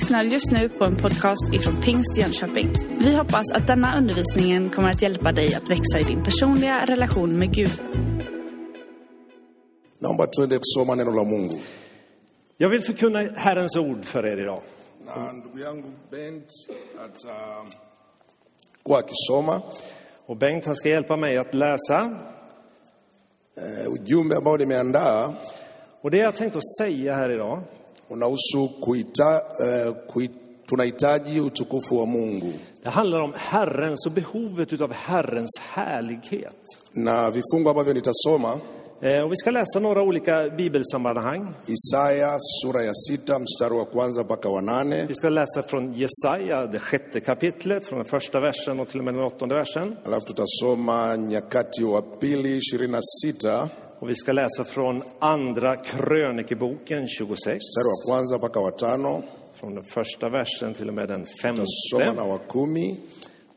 lyssnar just nu på en podcast ifrån Pingst Jönköping. Vi hoppas att denna undervisning kommer att hjälpa dig att växa i din personliga relation med Gud. Naomba tuende kusoma neno la Mungu. Jag vill förkunna Herrens ord för er idag. Na ndugu yangu Bent atakuwa akisoma Och Bengt han ska hjälpa mig att läsa. eh, ujumbe ambao nimeandaa Och det jag tänkte att säga här idag, unahusu kuita, eh, kui, tunahitaji utukufu wa Mungu det handlar om Herrens och behovet utav Herrens härlighet. na vifungu ambavyo nitasoma Eh, Och vi ska läsa några olika bibelsammanhang. Isaya sura ya sita mstari wa kwanza mpaka wa nane Vi ska läsa från Jesaja, det sjätte kapitlet, från den första versen och till och med den åttonde versen. alafu tutasoma Nyakati wa pili ishirini na sita Och vi ska läsa från Andra krönikeboken 26, mstari wa kwanza mpaka wa tano. Från den första versen till och med den femte. na wa kumi.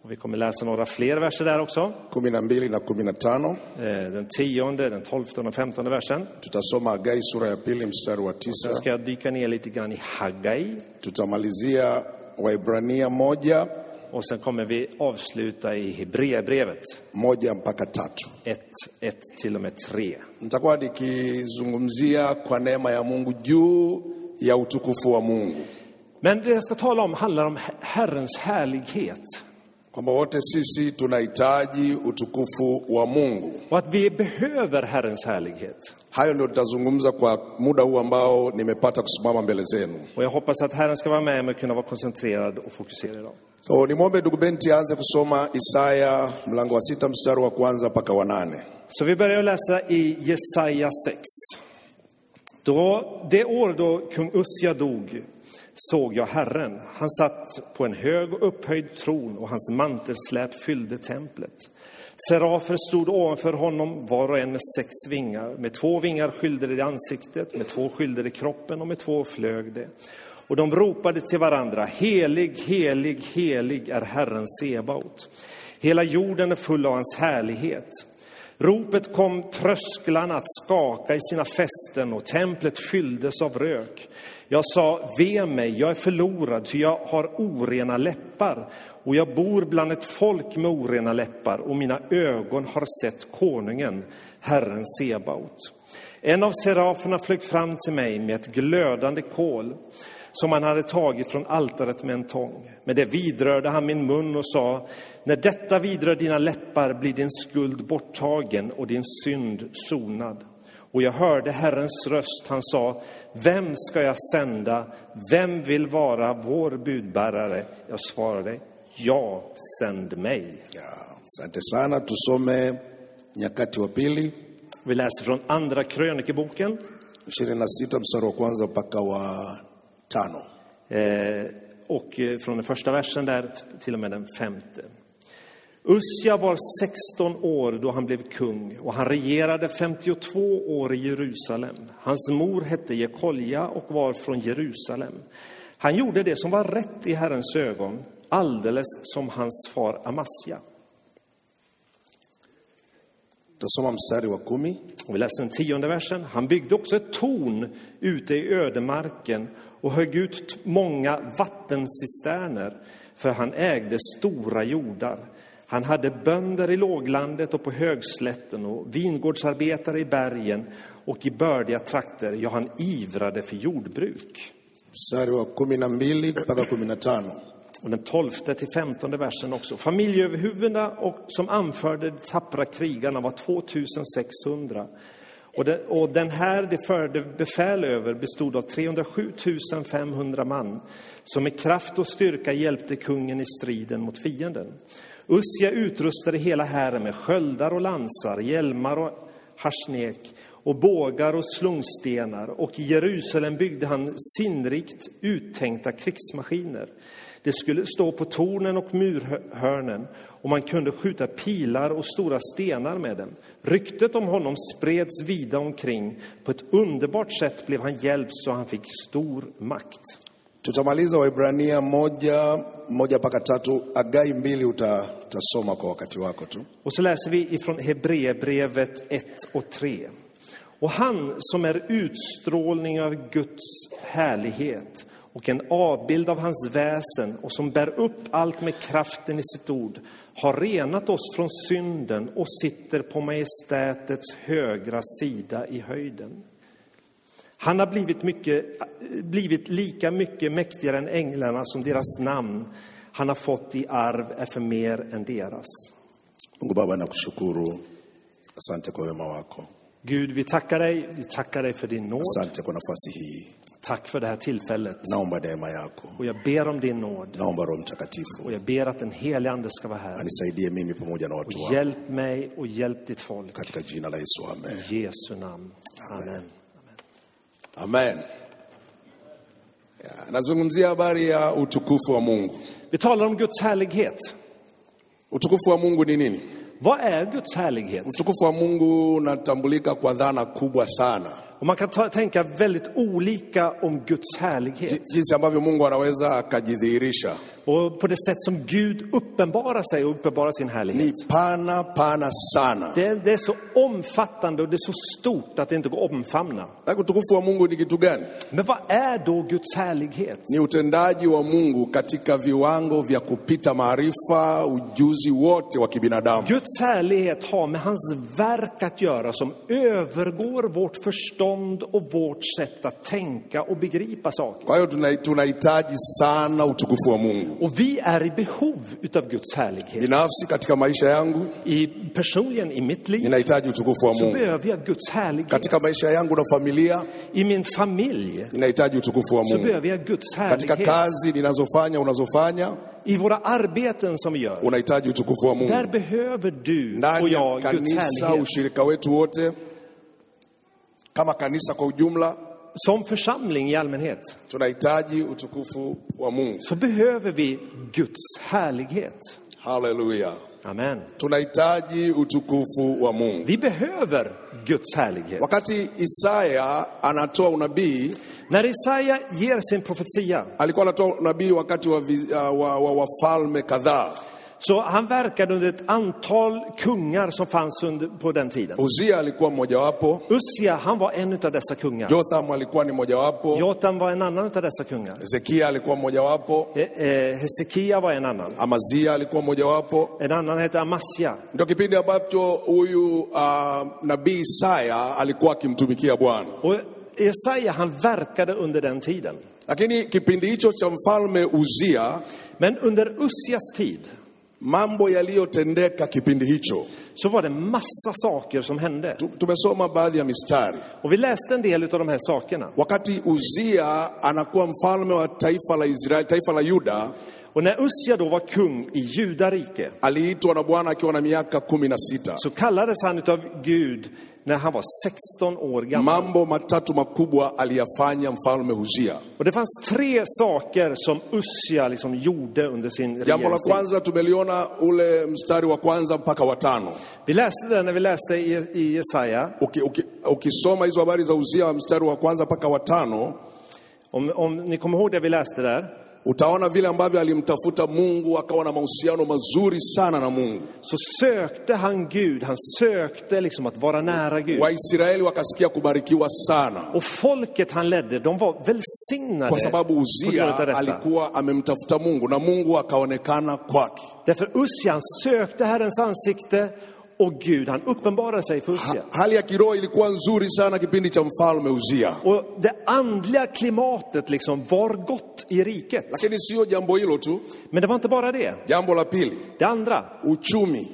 Och vi kommer läsa några fler verser där också. kumi na mbili na kumi na tano. Eh, Den tionde, den tolfte och den femtonde versen. tutasoma Hagai sura ya pili mstari wa Sen ska jag dyka ner lite grann i Haggai tutamalizia Waibrania moja och sen kommer vi avsluta i Hebreerbrevet. Moja mpaka tatu. 1, 1 till och med 3. nitakuwa nikizungumzia kwa neema ya Mungu juu ya utukufu wa Mungu. Men det jag ska tala om handlar om Herrens härlighet kwamba wote sisi tunahitaji utukufu wa Mungu. och att vi behöver Herrens härlighet. Hayo ndio tutazungumza kwa muda huu ambao nimepata kusimama mbele zenu. Och jag hoppas att Herren ska vara med mig och kunna vara koncentrerad och fokuserad idag. So nimwombe ndugu Benti aanze kusoma Isaya mlango wa sita mstari wa kwanza mpaka wa nane. Så vi börjar läsa i Jesaja 6. Då, det år då kung Ussia dog såg jag Herren. Han satt på en hög och upphöjd tron och hans mantelsläp fyllde templet. Serafer stod ovanför honom, var och en med sex vingar. Med två vingar skyllde det ansiktet, med två skyllde det kroppen och med två flög det. Och de ropade till varandra, helig, helig, helig är Herren Sebaot. Hela jorden är full av hans härlighet. Ropet kom trösklarna att skaka i sina fästen och templet fylldes av rök. Jag sa, ve mig, jag är förlorad, ty jag har orena läppar och jag bor bland ett folk med orena läppar och mina ögon har sett konungen, Herren Sebaot. En av seraferna flög fram till mig med ett glödande kol som han hade tagit från altaret med en tång. Med det vidrörde han min mun och sa, när detta vidrör dina läppar blir din skuld borttagen och din synd sonad. Och jag hörde Herrens röst, han sa, vem ska jag sända? Vem vill vara vår budbärare? Jag svarade, ja, sänd mig. Ja, Asante sana. Tusome Nyakati wa pili Vi läser från Andra krönikeboken, ishirini na sita mstari wa kwanza mpaka wa tano. eh, och eh, från den första versen där till och med den femte. Usja var 16 år då han blev kung och han regerade 52 år i Jerusalem. Hans mor hette Jekolja och var från Jerusalem. Han gjorde det som var rätt i Herrens ögon, alldeles som hans far Amasja. Tutasoma mstari wa kumi. Och vi läser den tionde versen. Han byggde också ett torn ute i ödemarken och högg ut många vattencisterner, för han ägde stora jordar. Han hade bönder i låglandet och på högslätten och vingårdsarbetare i bergen och i bördiga trakter. Ja, han ivrade för jordbruk. Och den tolfte till femtonde versen också. Familjeöverhuvudena och som anförde de tappra krigarna var 2600. Och den, och den här de förde befäl över bestod av 307 500 man som med kraft och styrka hjälpte kungen i striden mot fienden. Ussia utrustade hela hären med sköldar och lansar, hjälmar och harsnek och bågar och slungstenar och i Jerusalem byggde han sinnrikt uttänkta krigsmaskiner. Det skulle stå på tornen och murhörnen och man kunde skjuta pilar och stora stenar med dem. Ryktet om honom spreds vida omkring. På ett underbart sätt blev han hjälpt så han fick stor makt. Tutamaliza Waibrania moja moja mpaka tatu. Agai mbili utasoma kwa wakati wako tu. Och så läser vi ifrån Hebreerbrevet 1 och 3. Och han som är utstrålning av Guds härlighet och en avbild av hans väsen och som bär upp allt med kraften i sitt ord har renat oss från synden och sitter på majestätets högra sida i höjden. Han har blivit, mycket, blivit lika mycket mäktigare än änglarna som deras namn han har fått i arv är för mer än deras. Gud, vi tackar dig. Vi tackar dig för din nåd. Tack för det här tillfället. Och jag ber om din nåd. Och jag ber att den helige Ande ska vara här. Och hjälp mig och hjälp ditt folk. I Jesu namn. Amen. Amen. Ja, Nazungumzia habari ya utukufu wa Mungu. Vi talar om Guds härlighet. Utukufu wa Mungu ni nini? Vad är Guds härlighet? Utukufu wa Mungu unatambulika kwa dhana kubwa sana, Och man kan ta, tänka väldigt olika om Guds härlighet. Ji- jinsi ambavyo Mungu anaweza akajidhihirisha Och på det sätt som Gud uppenbarar sig och uppenbarar sin ni härlighet. pana pana sana. Det, det är så omfattande och det är så stort att det inte går att omfamna. Na utukufu wa Mungu ni kitu gani? Men vad är då Guds härlighet? Ni utendaji wa Mungu katika viwango vya kupita maarifa, ujuzi wote wa kibinadamu. Guds härlighet har med hans verk att göra som övergår vårt förstånd och vårt sätt att tänka och begripa saker. Kwa hiyo tuna- tunahitaji sana utukufu wa Mungu. Och vi är i behov utav Guds härlighet. Binafsi katika maisha yangu I, personligen i mitt liv ninahitaji utukufu wa så behöver jag Guds härlighet. Katika maisha yangu na familia I min familj ninahitaji utukufu wa så behöver jag Guds Katika härlighet. kazi ninazofanya unazofanya I våra arbeten som vi gör, unahitaji utukufu wa där behöver du och Ndani ya jag Guds kanisa, härlighet. ushirika wetu wote kama kanisa kwa ujumla Som församling i allmänhet tunahitaji utukufu wa Mungu. så behöver vi Guds härlighet. Haleluya! Amen. Tunahitaji utukufu wa Mungu. Vi behöver Guds härlighet. Wakati Isaya anatoa unabii, När Jesaja ger sin profetia, alikuwa anatoa unabii wakati wa, vi- uh, wa, wa wafalme kadhaa. Så han verkade under ett antal kungar som fanns under, på den tiden. Uzia alikuwa mmojawapo, Ussia, han var en av dessa kungar. Jotham alikuwa ni mmojawapo, Jotam var en annan av dessa kungar. Hezekia alikuwa mmojawapo, Eh, eh, Hesekia var en annan. Amazia alikuwa mmojawapo. En annan hette Amasja. Ndio kipindi ambacho huyu uh, nabii Isaya alikuwa akimtumikia Bwana. Och Jesaja, han verkade under den tiden. Lakini kipindi hicho cha mfalme Uzia, Men under Ussias tid mambo yaliyotendeka kipindi hicho, så var det massa saker som hände. Tu- tumesoma baadhi ya mistari. Och vi läste en del av de här sakerna. Wakati Uzia anakuwa mfalme wa taifa la Israeli, taifa la Yuda, Och när Ussia då var kung i Judarike aliitwa na Bwana akiwa na miaka kumi na sita. så kallades han av Gud när han var 16 år gammal. Mambo matatu makubwa aliyafanya mfalme Uzia. Och det fanns tre saker som Ussia liksom gjorde under sin Jambo la regeringstid. kwanza tumeliona ule mstari wa kwanza mpaka wa tano. Vi läste det när vi läste i, Jesaja. Uki- uki- Ukisoma hizo habari za Uzia mstari wa kwanza mpaka wa tano Om, om ni kommer ihåg det vi läste där, utaona vile ambavyo alimtafuta Mungu, akawa na mahusiano mazuri sana na Mungu. så sökte han Gud. Han sökte liksom att vara nära Gud. Waisraeli wakasikia kubarikiwa sana Och folket han ledde, de var välsignade kwa sababu Uzia alikuwa amemtafuta Mungu na Mungu akaonekana kwake. Därför Ussia, han sökte Herrens ansikte och Gud, han uppenbarade sig för Ussia. Hali ya kiroho ilikuwa nzuri sana kipindi cha mfalme Uzia, Och det andliga klimatet liksom var gott i riket. lakini sio jambo hilo tu. Men det var inte bara det. Jambo la pili, Det andra, uchumi.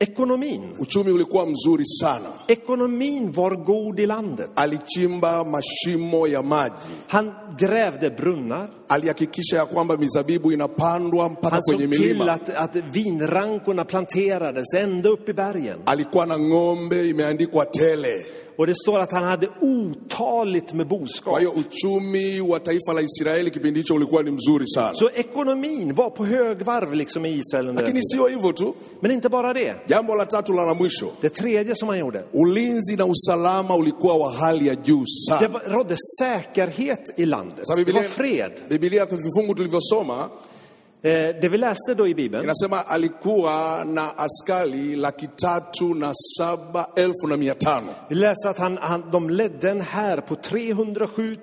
Ekonomin. Uchumi ulikuwa mzuri sana. Ekonomin var god i landet. Alichimba mashimo ya maji, Han grävde brunnar. alihakikisha ya kwamba mizabibu inapandwa mpaka kwenye milima. Han såg till att, att vinrankorna planterades ända upp i bergen. Alikuwa na ng'ombe imeandikwa tele. Och det står att han hade otaligt med Kwa boskap. hiyo uchumi wa taifa la Israeli kipindi hicho ulikuwa ni mzuri sana, Så ekonomin var på högvarv liksom i Israel under den lakini tiden. sio hivyo tu. Men inte bara det. Jambo la tatu la la mwisho, Det tredje som han gjorde. ulinzi na usalama ulikuwa wa hali ya juu Det var, rådde säkerhet i landet. Det var fred. Biblia kwa vifungu tulivyosoma det vi läste då i Bibeln, inasema alikuwa na askari laki tatu na saba elfu na mia tano vi läste att han, han, de ledde en här på 307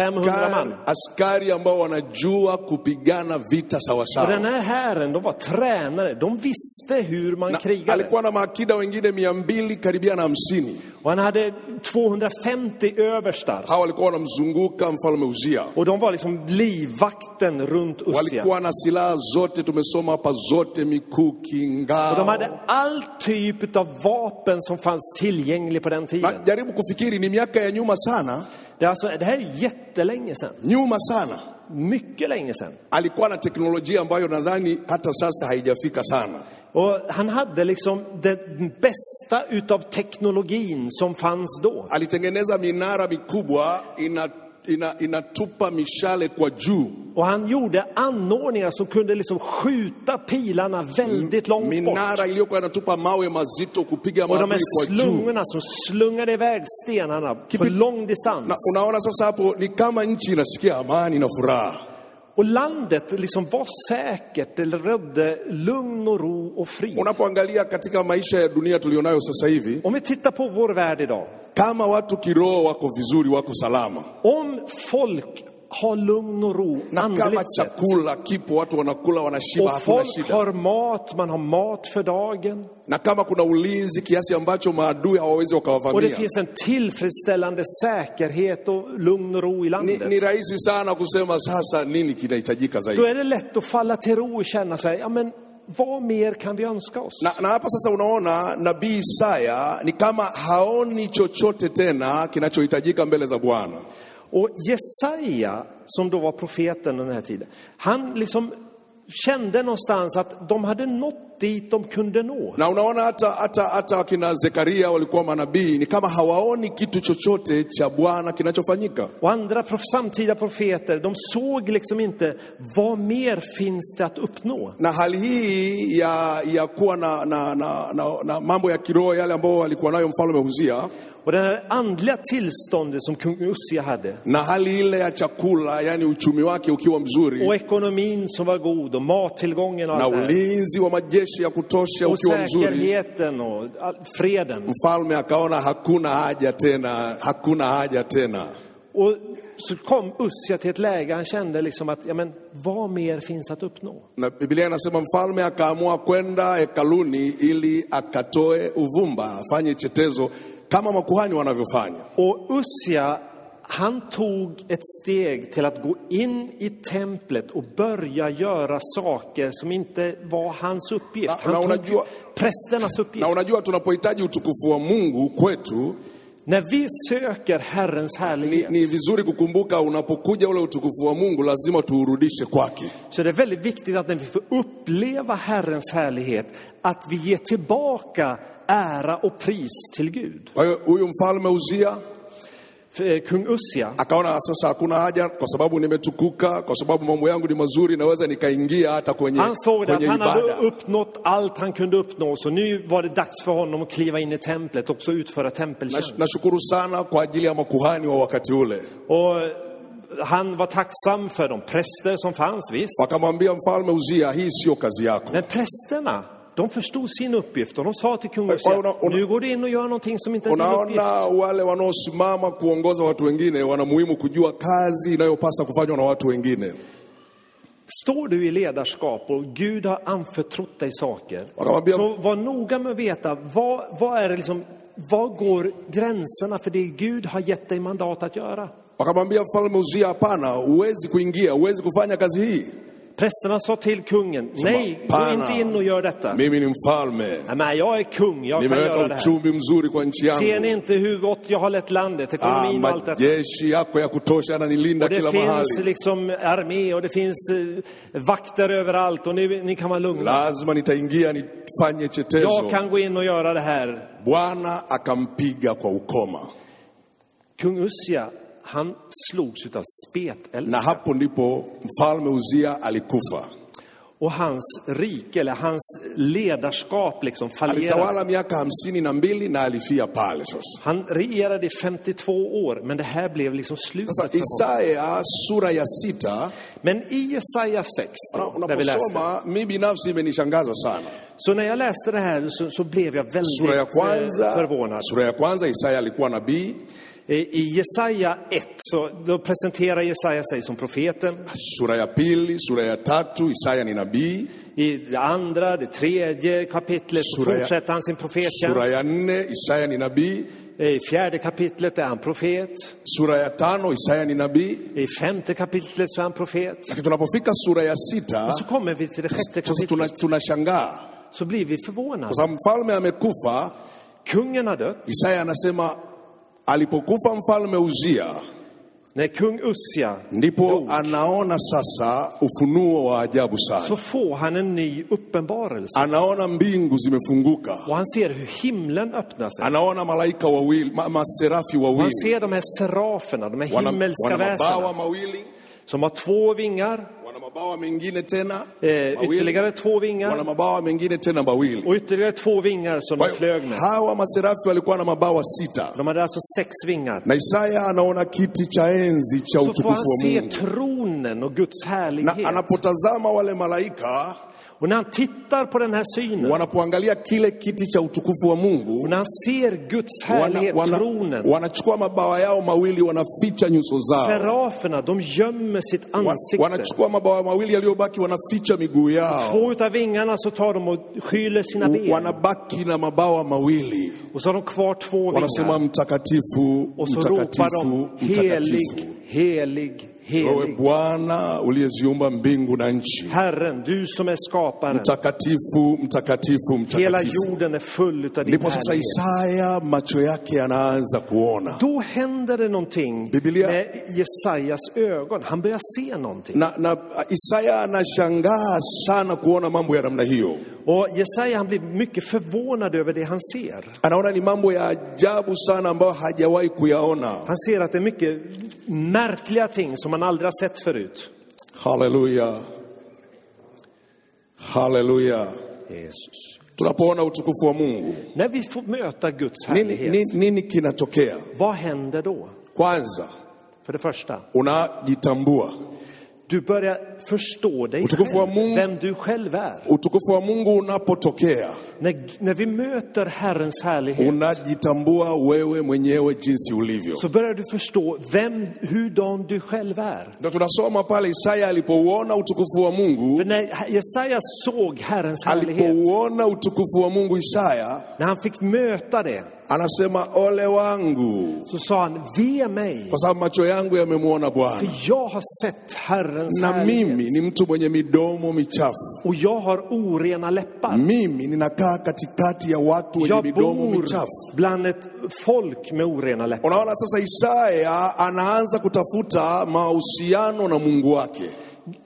500 askari, man. askari ambao wanajua kupigana vita Och den sawasawa här hären, de var tränare, de visste hur man na, krigade. alikuwa na maakida wengine mia mbili karibia na hamsini Och han hade 250 överstar. hawa walikuwa wanamzunguka mfalme uzia Och de var liksom livvakten runt Ussia. walikuwa na silaha zote tumesoma hapa zote mikuki Och de ngao hade all typ av vapen som fanns tillgänglig på den na tiden. jaribu kufikiri ni miaka ya nyuma sana Det, är alltså, det här är jättelänge sedan. nyuma sana Mycket länge sedan. alikuwa na teknolojia ambayo nadhani hata sasa haijafika sana Och han hade liksom den bästa utav teknologin som fanns då. alitengeneza minara mikubwa ina, ina, inatupa mishale kwa juu Och han gjorde anordningar som kunde liksom skjuta pilarna väldigt långt bort. minara iliyokuwa inatupa mawe mazito kupiga Och de här kwa juu slungorna som slungade iväg stenarna på Kipi- lång na distans. unaona sasa hapo ni kama nchi inasikia amani na furaha Och landet liksom var säkert, det rådde lugn och ro och frid. unapoangalia katika maisha ya dunia tulionayo sasa hivi Om vi tittar på vår värld idag. kama watu kiroho wako vizuri wako salama Om folk har lugn och ro na kama andligt chakula kipo watu wanakula wanashiba Och hakuna folk shida har mat, man har mat för dagen. na kama kuna ulinzi kiasi ambacho maadui hawawezi Och det wakawavamia finns en tillfredsställande säkerhet och lugn och ro i landet. ni rahisi sana kusema sasa nini kinahitajika Då zaidi är det lätt att falla till ro och känna sig, ja men vad mer kan vi önska oss? na, na hapa sasa unaona nabii Isaya ni kama haoni chochote tena kinachohitajika mbele za Bwana. Och Jesaja, som då var profeten den här tiden, han liksom kände någonstans att de hade nått dit de kunde nå. Na unaona hata hata hata wakina Zekaria walikuwa manabii, ni kama hawaoni kitu chochote cha Bwana kinachofanyika. Och andra prof samtida profeter, de såg liksom inte vad mer finns det att uppnå. Na hali hii ya ya kuwa na, na, na, na, na mambo ya kiroho yale ambao alikuwa nayo mfalme Uzia Och det här andliga tillståndet som kung Ussia hade na hali ile ya chakula, yani uchumi wake ukiwa mzuri och ekonomin som var god och mattillgången och na allt här. ulinzi wa majeshi ya kutosha ukiwa mzuri, och freden. mfalme akaona hakuna haja tena, hakuna haja tena. Och så kom Ussia till ett läge han kände liksom att, ja men vad mer finns att uppnå? Na Biblia inasema mfalme akaamua kwenda hekaluni ili akatoe uvumba, afanye chetezo kama makuhani wanavyofanya. Och Ussia, han tog ett steg till att gå in i templet och börja göra saker som inte var hans uppgift. Han na tog unajua- prästernas Na uppgift. unajua tunapohitaji utukufu wa Mungu kwetu När vi söker Herrens ni, härlighet ni vizuri kukumbuka, unapokuja ule utukufu wa Mungu lazima tuurudishe kwake. så är det väldigt viktigt att när vi får uppleva Herrens härlighet, att vi ger tillbaka ära och pris till Gud. Huyu mfalme Uzia Kung Ussia, akaona sasa hakuna haja, kwa sababu nimetukuka, kwa sababu mambo yangu ni mazuri, naweza nikaingia hata kwenye, han såg det att kwenye han hade ibada. uppnått allt han kunde uppnå, så nu var det dags för honom att kliva in i templet och också utföra tempeltjänst. Nashukuru sana kwa ajili ya makuhani wa wakati ule. Och han var tacksam för de präster som fanns, visst. Wakamwambia mfalme Uzia, hii sio kazi yako. Men prästerna, de förstod sin uppgift och de sa till kung och- nu går du in och gör någonting som inte är din uppgift. Unaona, wale wanaosimama kuongoza watu wengine wana muhimu kujua kazi inayopasa kufanywa na watu wengine. Står du i ledarskap och Gud har anförtrott dig saker, så var noga med att veta vad, vad är det liksom, vad går gränserna för det Gud har gett dig mandat att göra? Wakamwambia mfalme Uzia, hapana, huwezi kuingia, huwezi kufanya kazi hii. Prästerna sa till kungen, nej, gå "Hapana, inte in och gör detta. Mimi ni mfalme, Nej, men jag är kung, jag kan göra det här. uchumi mzuri kwa nchi Ser ni inte hur gott jag har lett landet, Ah, ekonomin och allt detta? majeshi yako ya kutosha yananilinda Och det finns liksom armé och det finns eh, vakter överallt och ni, ni kan vara lugna. Lazima nitaingia nifanye chetezo. Jag kan gå in och göra det här. Bwana akampiga kwa ukoma, Kung Ussia, han slogs utav na spetälska. hapo ndipo mfalme Uzia alikufa. Och hans rike, eller hans ledarskap liksom fallerar. Alitawala miaka hamsini na mbili na alifia pale sasa. Han regerade i 52 år, men det här blev liksom slutet Sasa för. Isaya sura ya sita Men i Jesaja 6, Una- då, där vi läste, unaposoma, mi binafsi imenishangaza sana. så när jag läste det här så, så blev jag Sura ya väldigt eh, kwanza, förvånad. sura ya kwanza Isaya alikuwa nabii. I i Jesaja 1, så då presenterar Jesaja sig som profeten. Sura ya pili, sura ya tatu Isaya ni nabii. I det andra, det tredje kapitlet så Sura ya- fortsätter han sin Sura profettjänst. ya nne Isaya ni nabii. I fjärde kapitlet är han profet. Sura ya tano Isaya ni nabii. I femte kapitlet så är han profet. Lakini tunapofika sura ya sita Och så kommer vi till det sjätte kapitlet. tunashangaa Så blir vi kwa förvånade. sababu mfalme amekufa. Kungen har dött. Isaya anasema alipokufa mfalme Uzia När kung Ussia ndipo dog anaona sasa ufunuo wa ajabu så sana. får han en ny uppenbarelse. Anaona mbingu zimefunguka, Och han ser hur himlen öppnar sig. anaona malaika wawili, ma, maserafi Och han wawili ser de här seraferna, de här wana, himmelska wana mabawa väsena mawili, som har två vingar, wana mabawa mengine tena eh, ytterligare två wana vingar mabawa mengine tena mawili. och ytterligare två vingar som de flög med. hawa maserafi walikuwa na mabawa sita, De hade alltså sex vingar. na Isaya anaona kiti cha enzi cha Så får utukufu han wa se Mungu, tronen och Guds na härlighet. anapotazama wale malaika Och när han tittar på den här synen, wanapoangalia kile kiti cha utukufu wa Mungu och när han ser Guds härlighet, wana, tronen, wanachukua mabawa yao mawili wanaficha nyuso zao seraferna, de gömmer sitt ansikte. wanachukua mabawa mawili yaliyobaki wanaficha miguu yao Två utav vingarna så tar de och skyler sina ben. wanabaki na mabawa mawili Och så har de kvar två wanasema vingar. mtakatifu Och så ropar mtakatifu de mtakatifu helig, helig, helig. bwana uliyeziumba mbingu na nchi Herren, du som är skaparen. mtakatifu mtakatifu Hela mtakatifu jorden är full utav din ndipo sasa härlighet. Isaya macho yake yanaanza kuona Då händer det någonting Biblia- med Jesajas ögon. Han börjar se någonting. na, na Isaya anashangaa sana kuona mambo ya namna hiyo Och Jesaja han blir mycket förvånad över det han ser. anaona ni mambo ya ajabu sana ambayo hajawahi kuyaona Han ser att det är mycket märkliga ting som han aldrig har sett förut. haleluya haleluya Jesus. tunapoona utukufu wa mungu När vi får möta Guds härlighet, nini, nini kinatokea vad händer då? kwanza För det första, unajitambua du börjar förstå dig själv, vem du själv är. utukufu wa mungu unapotokea När, när vi möter Herrens härlighet unajitambua wewe mwenyewe jinsi ulivyo så börjar du förstå vem, hurdan du själv är. ndo tunasoma pale isaya alipouona utukufu wa mungu För när Jesaja såg Herrens härlighet, alipouona utukufu wa mungu isaya när han fick möta det, anasema ole wangu så sa han, ve mig, kwa sababu macho yangu yamemwona bwana för jag har sett Herrens na härlighet. mimi ni mtu mwenye midomo michafu Och jag har orena läppar. mimi ninakaa katikati ya watu wenye midomo michafu bland ett folk med orena läppar. unaona sasa isaya anaanza kutafuta mahusiano na mungu wake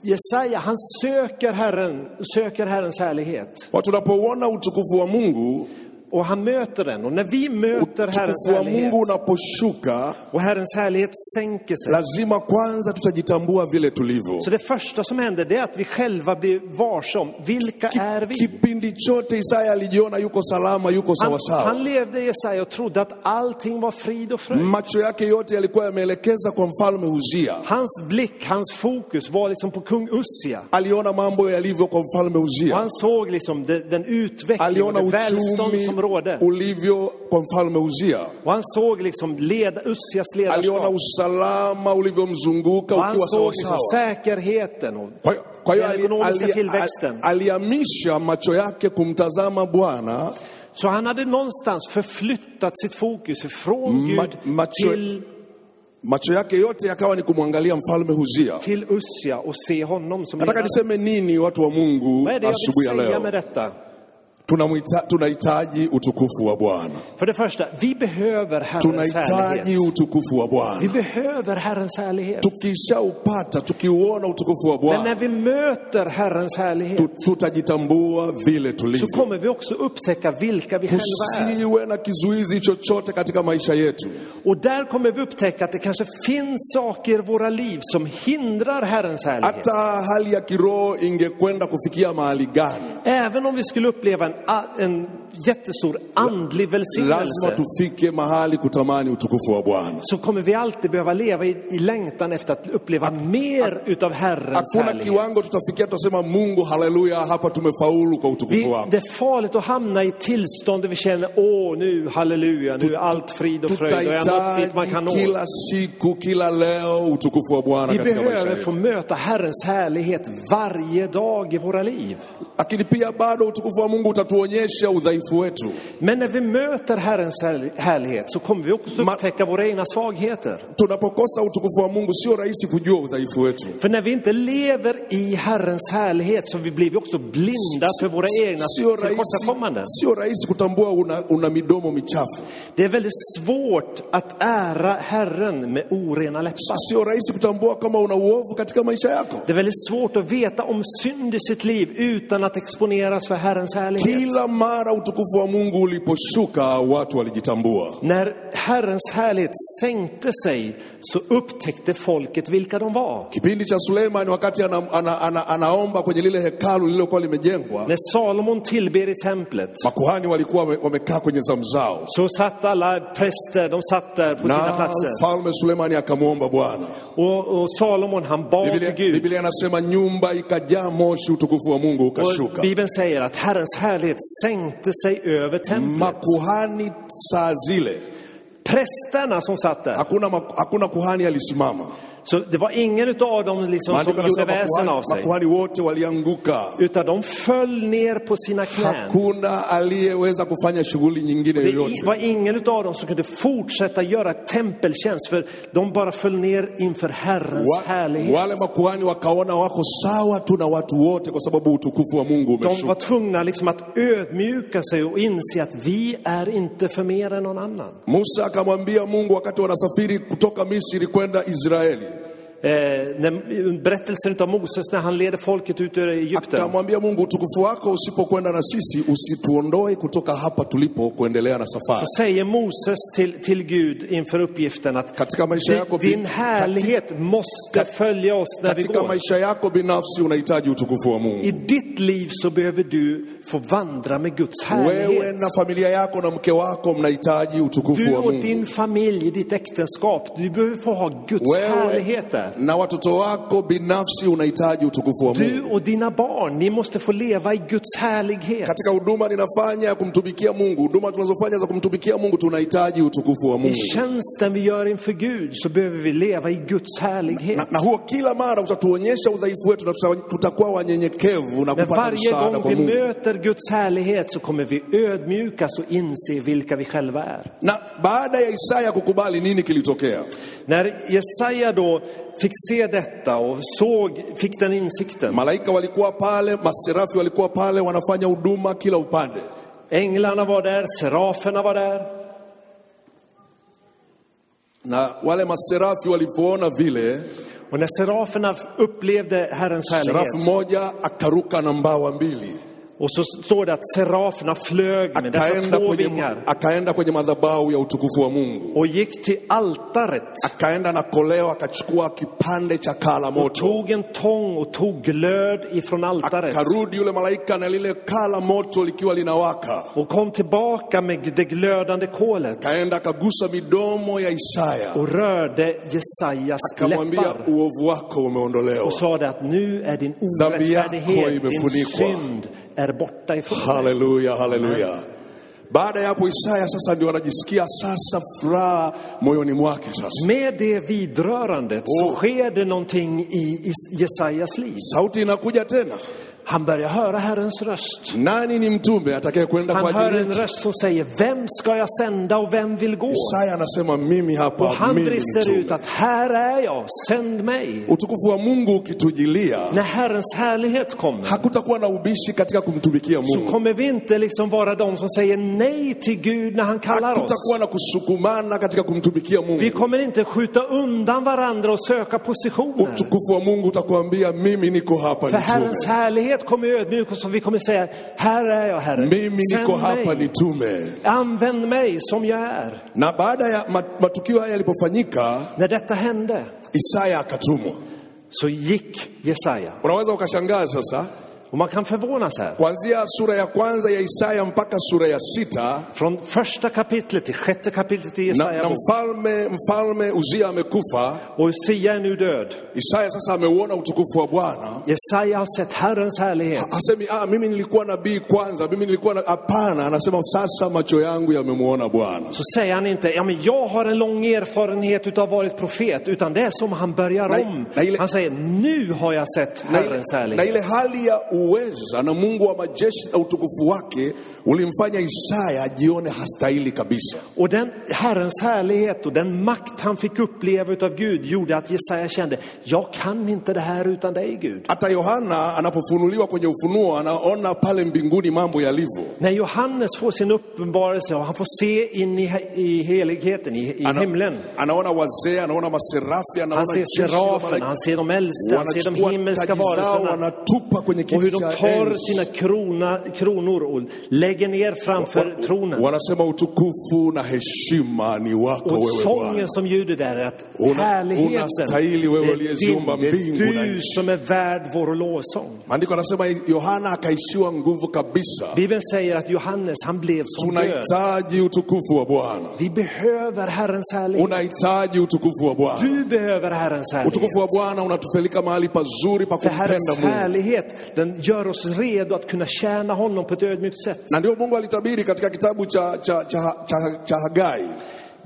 Jesaja, han söker, Herren, söker Herrens härlighet. watu unapoona utukufu wa mungu Och han möter den. Och när vi möter Herrens härlighet mungu unaposhuka och Herrens härlighet sänker sig. lazima kwanza tutajitambua vile tulivyo Så det första som händer det är att vi själva blir varse om vilka är vi. kipindi chote isaya alijiona yuko salama yuko Han, han levde Jesaja och trodde att allting var frid och fröjd. macho yake yote yalikuwa yameelekeza kwa mfalme Uzia. Hans blick, hans fokus var liksom på kung Ussia. Aliona mambo yalivyo kwa mfalme Och han såg liksom det, den utveckling och det välstånd som rådde. ulivyo kwa mfalme Uzia, Och han såg liksom leda, Ussias aliona ledarskap. usalama ulivyomzunguka Och han ukiwa såg liksom sawasawa. säkerheten. Och Kwa hiyo- kwa hiyo den ali- ekonomiska ali- tillväxten. ali- alihamisha macho yake kumtazama Bwana Så han hade någonstans förflyttat sitt fokus ifrån Ma- Gud macho- till, macho yake yote yakawa ni kumwangalia mfalme Huzia. till Ussia och se honom som Nataka ledare. niseme nini watu wa Mungu Vad är det jag asubuhi vill säga med leo? detta? Tunahitaji utukufu wa Bwana, För det första, vi behöver Herrens tunahitaji utukufu wa Vi Bwana. behöver Herrens härlighet. Tukishaupata, tukiuona utukufu wa Men när Bwana, vi möter Herrens härlighet tu- tutajitambua vile så tulivyo. kommer vi också upptäcka vilka vi själva är. Kusiwe na kizuizi chochote katika maisha yetu. Och där kommer vi upptäcka att det kanske finns saker i våra liv som hindrar Herrens härlighet. hata hali ya kiroho ingekwenda kufikia mahali gani Även om vi skulle uppleva en, en jättestor andlig välsignelse så kommer vi alltid behöva leva i, i längtan efter att uppleva mer utav Herrens härlighet. kiwango tutafikia tutasema mungu haleluya hapa tumefaulu kwa utukufu Vi, wako det är farligt att hamna i tillstånd där vi känner, åh nu, halleluja, nu är allt frid och fröjd och jag nått dit man kan nå. kila siku kila leo utukufu wa bwana Vi katika maisha behöver få möta Herrens härlighet varje dag i våra liv. lakini pia bado utukufu wa mungu utatuonyesha udhaifu wetu Men när vi möter Herrens härli- härlighet så kommer vi också upptäcka våra egna svagheter. tunapokosa utukufu wa mungu sio rahisi kujua udhaifu wetu För när vi inte lever i Herrens härlighet så blir vi också blinda för våra egna tillkortakommanden. sio rahisi kutambua una, una midomo michafu Det är väldigt svårt att ära Herren med orena läppar. sio rahisi kutambua kama una uovu katika maisha yako Det är väldigt svårt att veta om synd i sitt liv utan att exponeras för Herrens härlighet. kila mara utukufu wa mungu uliposhuka watu walijitambua När Herrens härlighet sänkte sig så upptäckte folket vilka de var. kipindi cha suleimani wakati ana, ana, ana, anaomba kwenye lile hekalu lililokuwa limejengwa När Salomon tillber i templet makuhani walikuwa wame- wamekaa kwenye zamu zao så satt alla präster, de satt där på sina na platser. mfalme suleimani akamwomba bwana Och, och Salomon han bad biblia, till Gud. biblia anasema nyumba ikajaa moshi utukufu wa mungu ukashuka Och Bibeln säger att Herrens härlighet sänkte sig över templet. makuhani saa zile. Prästerna som satt där, hakuna, hakuna kuhani alisimama så det var ingen av dem liksom som gjorde väsen av sig. makuhani wote walianguka Utan de föll ner på sina knän. hakuna aliyeweza kufanya shughuli nyingine Det var ingen av dem som kunde fortsätta göra tempeltjänst för de bara föll ner inför Herrens Wa, härlighet. wale makuhani wakaona wako sawa tu na watu wote kwa sababu utukufu wa mungu De var tvungna liksom att ödmjuka sig och inse att vi är inte för mer än någon annan. musa akamwambia mungu wakati wanasafiri kutoka misri kwenda israeli när, berättelsen av Moses när han leder folket ut ur Egypten. akamwambia mungu utukufu wako usipokwenda na sisi usituondoe kutoka hapa tulipo kuendelea na Så säger Moses till, till Gud inför uppgiften att katika maisha yako din härlighet måste följa oss när vi katika går. maisha yako binafsi unahitaji utukufu wa mungu I ditt liv så behöver du få vandra med Guds wewe härlighet. na familia yako na mke wako mnahitaji utukufu Du wa och mungu din familj, ditt äktenskap, du behöver få ha Guds härlighet där. na watoto wako binafsi unahitaji utukufu wa Du och dina barn, ni måste få leva i Guds härlighet. katika huduma ninafanya ya kumtumikia mungu huduma tunazofanya za kumtumikia mungu tunahitaji utukufu wa I mungu tjänsten vi gör inför Gud så behöver vi leva i Guds härlighet. na, na huo kila mara utatuonyesha udhaifu wetu na tuta- tutakuwa wanyenyekevu na Men kupata varje msaada gång kwa vi mungu möter Guds härlighet så kommer vi ödmjukas och inse vilka vi själva är. na baada ya isaya kukubali nini kilitokea När Jesaja då fick se detta och såg, fick den insikten. malaika walikuwa pale maserafi walikuwa pale wanafanya huduma kila upande Änglarna var där, seraferna var där. na wale maserafi walipoona vile Och när seraferna upplevde Herrens serafu härlighet mmoja akaruka na mbawa mbili och så står det att seraferna flög med dessa två kwenye, vingar. akaenda kwenye madhabahu ya utukufu wa mungu. Och gick till altaret. Akaenda na koleo akachukua kipande cha kaa la och moto tog en tång och tog glöd ifrån altaret. Akarudi yule malaika na lile kaa la moto likiwa linawaka. Och kom tillbaka med det glödande kolet. Akaenda akagusa midomo ya isaya. Och rörde Jesajas akamwambia läppar. Uovu wako umeondolewa. Och sa det att nu är din orättfärdighet, din synd är borta ifrån dig. haleluya haleluya baada ya hapo isaya sasa ndio anajisikia sasa furaha moyoni mwake sasa Med det vidrörandet så Oh. sker det någonting i i Jesajas liv. sauti inakuja tena Han börjar höra Herrens röst. nani ni mtume atakaye kwenda Han kwa hör ajili en röst som säger, vem ska jag sända och vem vill gå? isaya anasema mimi Och hapa han mimi ni brister ut att här är jag, sänd mig. utukufu wa mungu ukitujilia När Herrens härlighet kommer hakutakuwa na ubishi katika kumtumikia så mungu kommer vi inte liksom vara de som säger nej till Gud när han kallar oss. hakutakuwa na kusukumana katika kumtumikia Vi mungu kommer inte skjuta undan varandra och söka positioner. utukufu wa mungu utakuambia mimi niko hapa För Herrens härlighet härlighet kommer ödmjuk och så vi kommer säga, här är jag Herre. mimi niko hapa nitume. Använd mig som jag är. Na baada ya mat- matukio haya yalipofanyika, När detta hände Isaya akatumwa. så gick Jesaja. Unaweza ukashangaa sasa, Och man kan förvånas här. kuanzia sura ya kwanza ya Isaya mpaka sura ya sita Från första kapitlet till sjätte kapitlet i na, Jesaja na bok. mfalme mfalme Uzia amekufa. Och Sia är nu död. Isaya sasa ameuona utukufu wa Bwana. Jesaja har sett Herrens härlighet. Hasemi ah, mimi nilikuwa nabii kwanza, mimi nilikuwa na... Hapana, anasema sasa macho yangu yamemuona Bwana. Så säger han inte, ja men jag har en lång erfarenhet utav varit profet, utan det är som han börjar om. nej, Han säger, nu har jag sett na ile, Herrens na härlighet. ile hali ya uweza na Mungu wa majeshi na utukufu wake ulimfanya Isaya ajione hastahili kabisa. Och den Herrens härlighet och den makt han fick uppleva utav Gud gjorde att Jesaja kände, jag kan inte det här utan dig Gud. Hata Yohana anapofunuliwa kwenye Ufunuo anaona pale mbinguni mambo yalivyo. När Johannes får sin uppenbarelse och han får se in i, i heligheten, i, i Ana- himlen. anaona wazee, anaona maserafi, Han anaona ser jeshi la seraferna, han ser de äldste, han ser de himmelska varelserna. wanatupa kwenye kiti de tar sina krona, kronor och lägger ner framför tronen. Wanasema utukufu na heshima ni wako Och sången som ljuder där är att Una- härligheten, unastahili wewe det är, det du som är värd vår lovsång. Maandiko anasema Yohana akaishiwa nguvu kabisa. Bibeln säger att Johannes, han blev som död. Tunahitaji utukufu wa Bwana, Vi behöver Herrens härlighet. unahitaji utukufu wa Bwana. Du behöver Herrens Utukufu wa härlighet. Bwana unatupeleka mahali pazuri pa För kumpenda Herrens härlighet, den gör oss redo att kunna tjäna honom på ett ödmjukt sätt. na ndio Mungu alitabiri katika kitabu cha, cha, cha, cha, cha Hagai.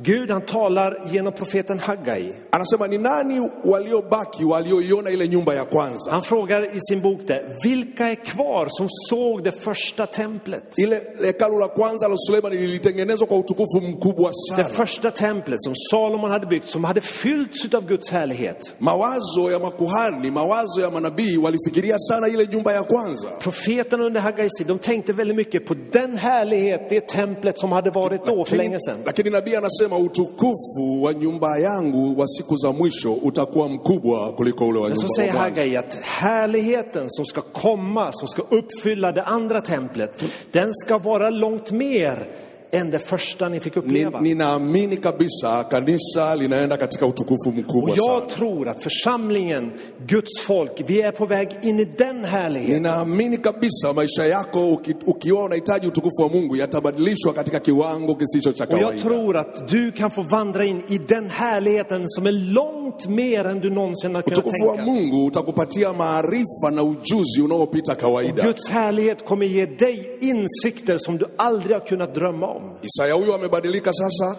Gud han talar genom profeten Haggai. Anasema ni nani waliobaki walioiona ile nyumba ya kwanza, Han frågar i sin bok där, vilka är kvar som såg det första templet? ile hekalu la kwanza la Sulemani lilitengenezwa kwa utukufu mkubwa Det sana. första templet som Salomon hade byggt, som hade fyllts av Guds härlighet. Mawazo ya makuhani, mawazo ya manabii walifikiria sana ile nyumba ya kwanza. Profeterna under Haggais tid, de tänkte väldigt mycket på den härlighet, det templet som hade varit då för länge sedan. Lakini nabii anasema utukufu wa nyumba yangu wa siku za mwisho utakuwa mkubwa kuliko ule wa Men så nyumba säger. Haggai att härligheten som ska komma, som ska uppfylla det andra templet, den ska vara långt mer än det första ni fick Ni- uppleva. Ninaamini kabisa kanisa linaenda katika utukufu mkubwa Och jag tror att församlingen, Guds folk, vi är på väg in i den härligheten. Ninaamini kabisa maisha yako uki, ukiwa unahitaji utukufu wa Mungu yatabadilishwa katika kiwango kisicho cha Och jag tror att du kan få vandra in i den härligheten som är långt mer än du någonsin har kunnat Utukufu wa tänka. Mungu utakupatia maarifa na ujuzi unaopita kawaida. Guds härlighet kommer ge dig insikter som du aldrig har kunnat drömma om. Isaya huyu amebadilika sasa.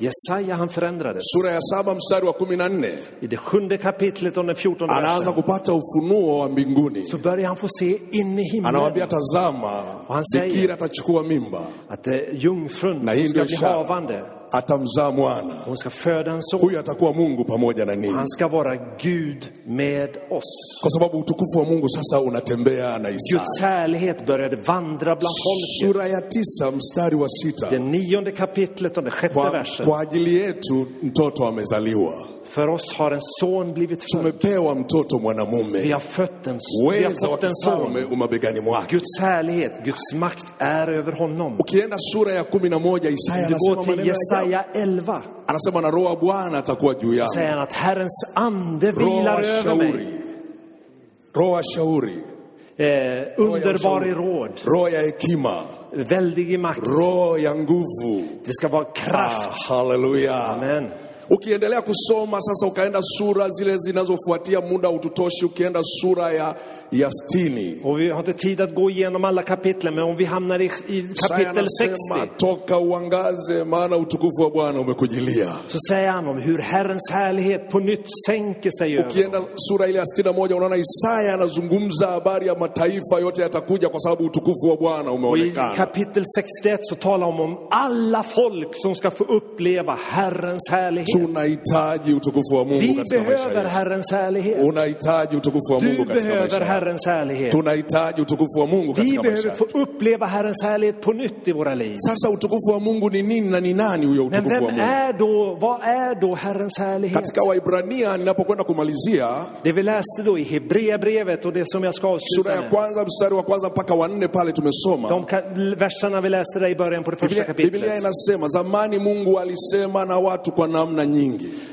Jesaja han förändrades. Sura ya saba mstari wa kumi na nne I det sjunde kapitlet och den fjortonde anaanza kupata ufunuo wa mbinguni. så börjar han få se in i himlen tazama, Och han säger- bikira atachukua mimba att är jungfrun ska bli havande. Atamzaa mwana. Hon ska föda en son. Huyu atakuwa Mungu pamoja na ninyi, Han ska vara Gud med oss. kwa sababu utukufu wa Mungu sasa unatembea na Isaya. Guds härlighet började vandra bland folket. Sura ya tisa mstari wa sita Det nionde kapitlet och den sjätte versen. kwa ajili yetu mtoto amezaliwa, För oss har en son blivit född. tumepewa mtoto Vi har fött en, vi har fått en son. Guds härlighet, Guds makt är över honom. Ukienda sura ya Isaya anasema till. Jesaja 11. anasema na roho wa Bwana atakuwa juu Så yangu, säger han att Herrens ande vilar över mig. roho shauri, Eh, underbar i råd, roho ya hekima, väldig i makt. roho ya nguvu. Det ska vara kraft. Ah, haleluya. Amen. Ukiendelea kusoma sasa, ukaenda sura zile zinazofuatia, muda ututoshi. Ukienda sura ya, ya sitini Och vi har inte tid att gå igenom alla kapitlen, men om vi hamnar i, i kapitel anasema 60 toka uangaze, maana utukufu wa Bwana umekujilia. så säger han om hur Herrens härlighet på nytt sänker sig över. Ukienda sura ile ya sitini na moja unaona Isaya anazungumza habari ya mataifa yote yatakuja, kwa sababu utukufu wa Bwana Och i umeonekana. kapitel 61 så talar han om alla folk som ska få uppleva Herrens härlighet. Tunahitaji utukufu wa Mungu Vi katika maisha behöver yetu. Herrens härlighet. Unahitaji utukufu wa Mungu Du maisha behöver yako. Herrens härlighet. Tunahitaji utukufu wa Mungu Vi katika maisha behöver yako. få uppleva Herrens härlighet på nytt i våra liv. Sasa utukufu wa Mungu ni nini na ni nani huyo Men utukufu vem wa Mungu? är då, vad är då Herrens härlighet? Katika Waibrania ninapokwenda kumalizia Det vi läste då i Hebreerbrevet och det som jag ska sura avsluta ya med. kwanza mstari wa kwanza mpaka wa nne pale tumesoma De ka- verserna vi läste där i början på det första Biblia, Biblia kapitlet. inasema zamani Mungu alisema na watu kwa namna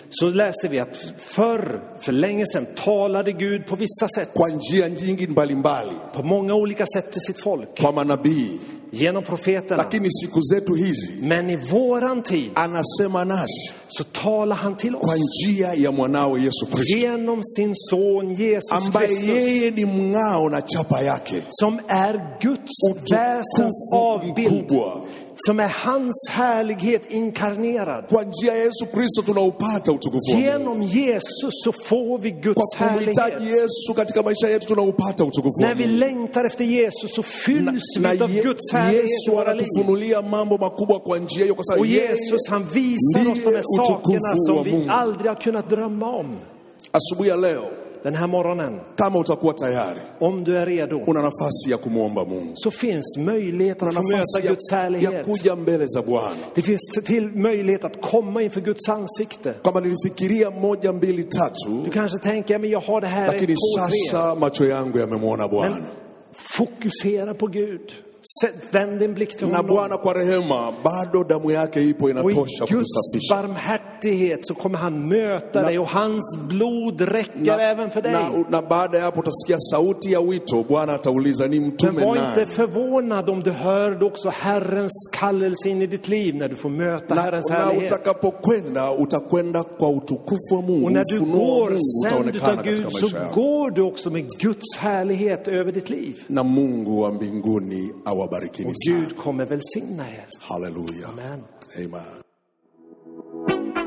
Så läste vi att förr, för länge sedan, talade Gud på vissa sätt. kwa njia nyingi mbalimbali, På många olika sätt till sitt folk. kwa manabii, Genom profeterna. lakini siku zetu hizi Men i våran tid anasema nasi så talar han till kwa oss. njia ya mwanawe Yesu Kristo, Genom sin son Jesus ambaye Kristus. yeye ni mng'ao na chapa yake, Som är Guds väsens avbild. mkubwa. Som är hans härlighet inkarnerad. Kwa njia ya Yesu Kristo tunaupata utukufu wa Mungu. Genom Jesus så får vi Guds härlighet. Yesu katika maisha yetu tunaupata utukufu wa När vi längtar efter Jesus så fylls na vi av Ye- Guds härlighet i Yesu våra liv. anatufunulia mambo makubwa kwa njia hiyo, kwa Och sababu Jesus han visar oss de här sakerna som vi aldrig har kunnat drömma om. Asubuhi ya leo, Den här morgonen, kama utakuwa tayari, om du är redo, una nafasi ya kumwomba Mungu, så finns möjlighet att möta Guds ya härlighet. kuja mbele za Bwana. Det finns till möjlighet att komma inför Guds ansikte. Kama nilifikiria moja mbili Du kanske tänker, men jag har det här, lakini sasa macho yangu yamemwona Bwana, Men fokusera på Gud. Vänd din blick till na honom. Bwana kwa rehema, bado damu yake ipo Och i inatosha Guds kutusafisha. Barmhärtighet så kommer han möta Na- dig och hans blod räcker även för dig. na, na baada ya hapo utasikia sauti ya wito. Bwana atauliza ni Men mtume var nani? inte förvånad om du hör också Herrens kallelse in i ditt liv när du får möta na, Herrens na härlighet. utakapokwenda utakwenda kwa utukufu wa Mungu, Och när du går sänd utav Gud så går du också med Guds härlighet över ditt liv. na Mungu wa mbinguni awabarikini Och sana. Gud kommer välsigna er. Haleluya, Amen. amen.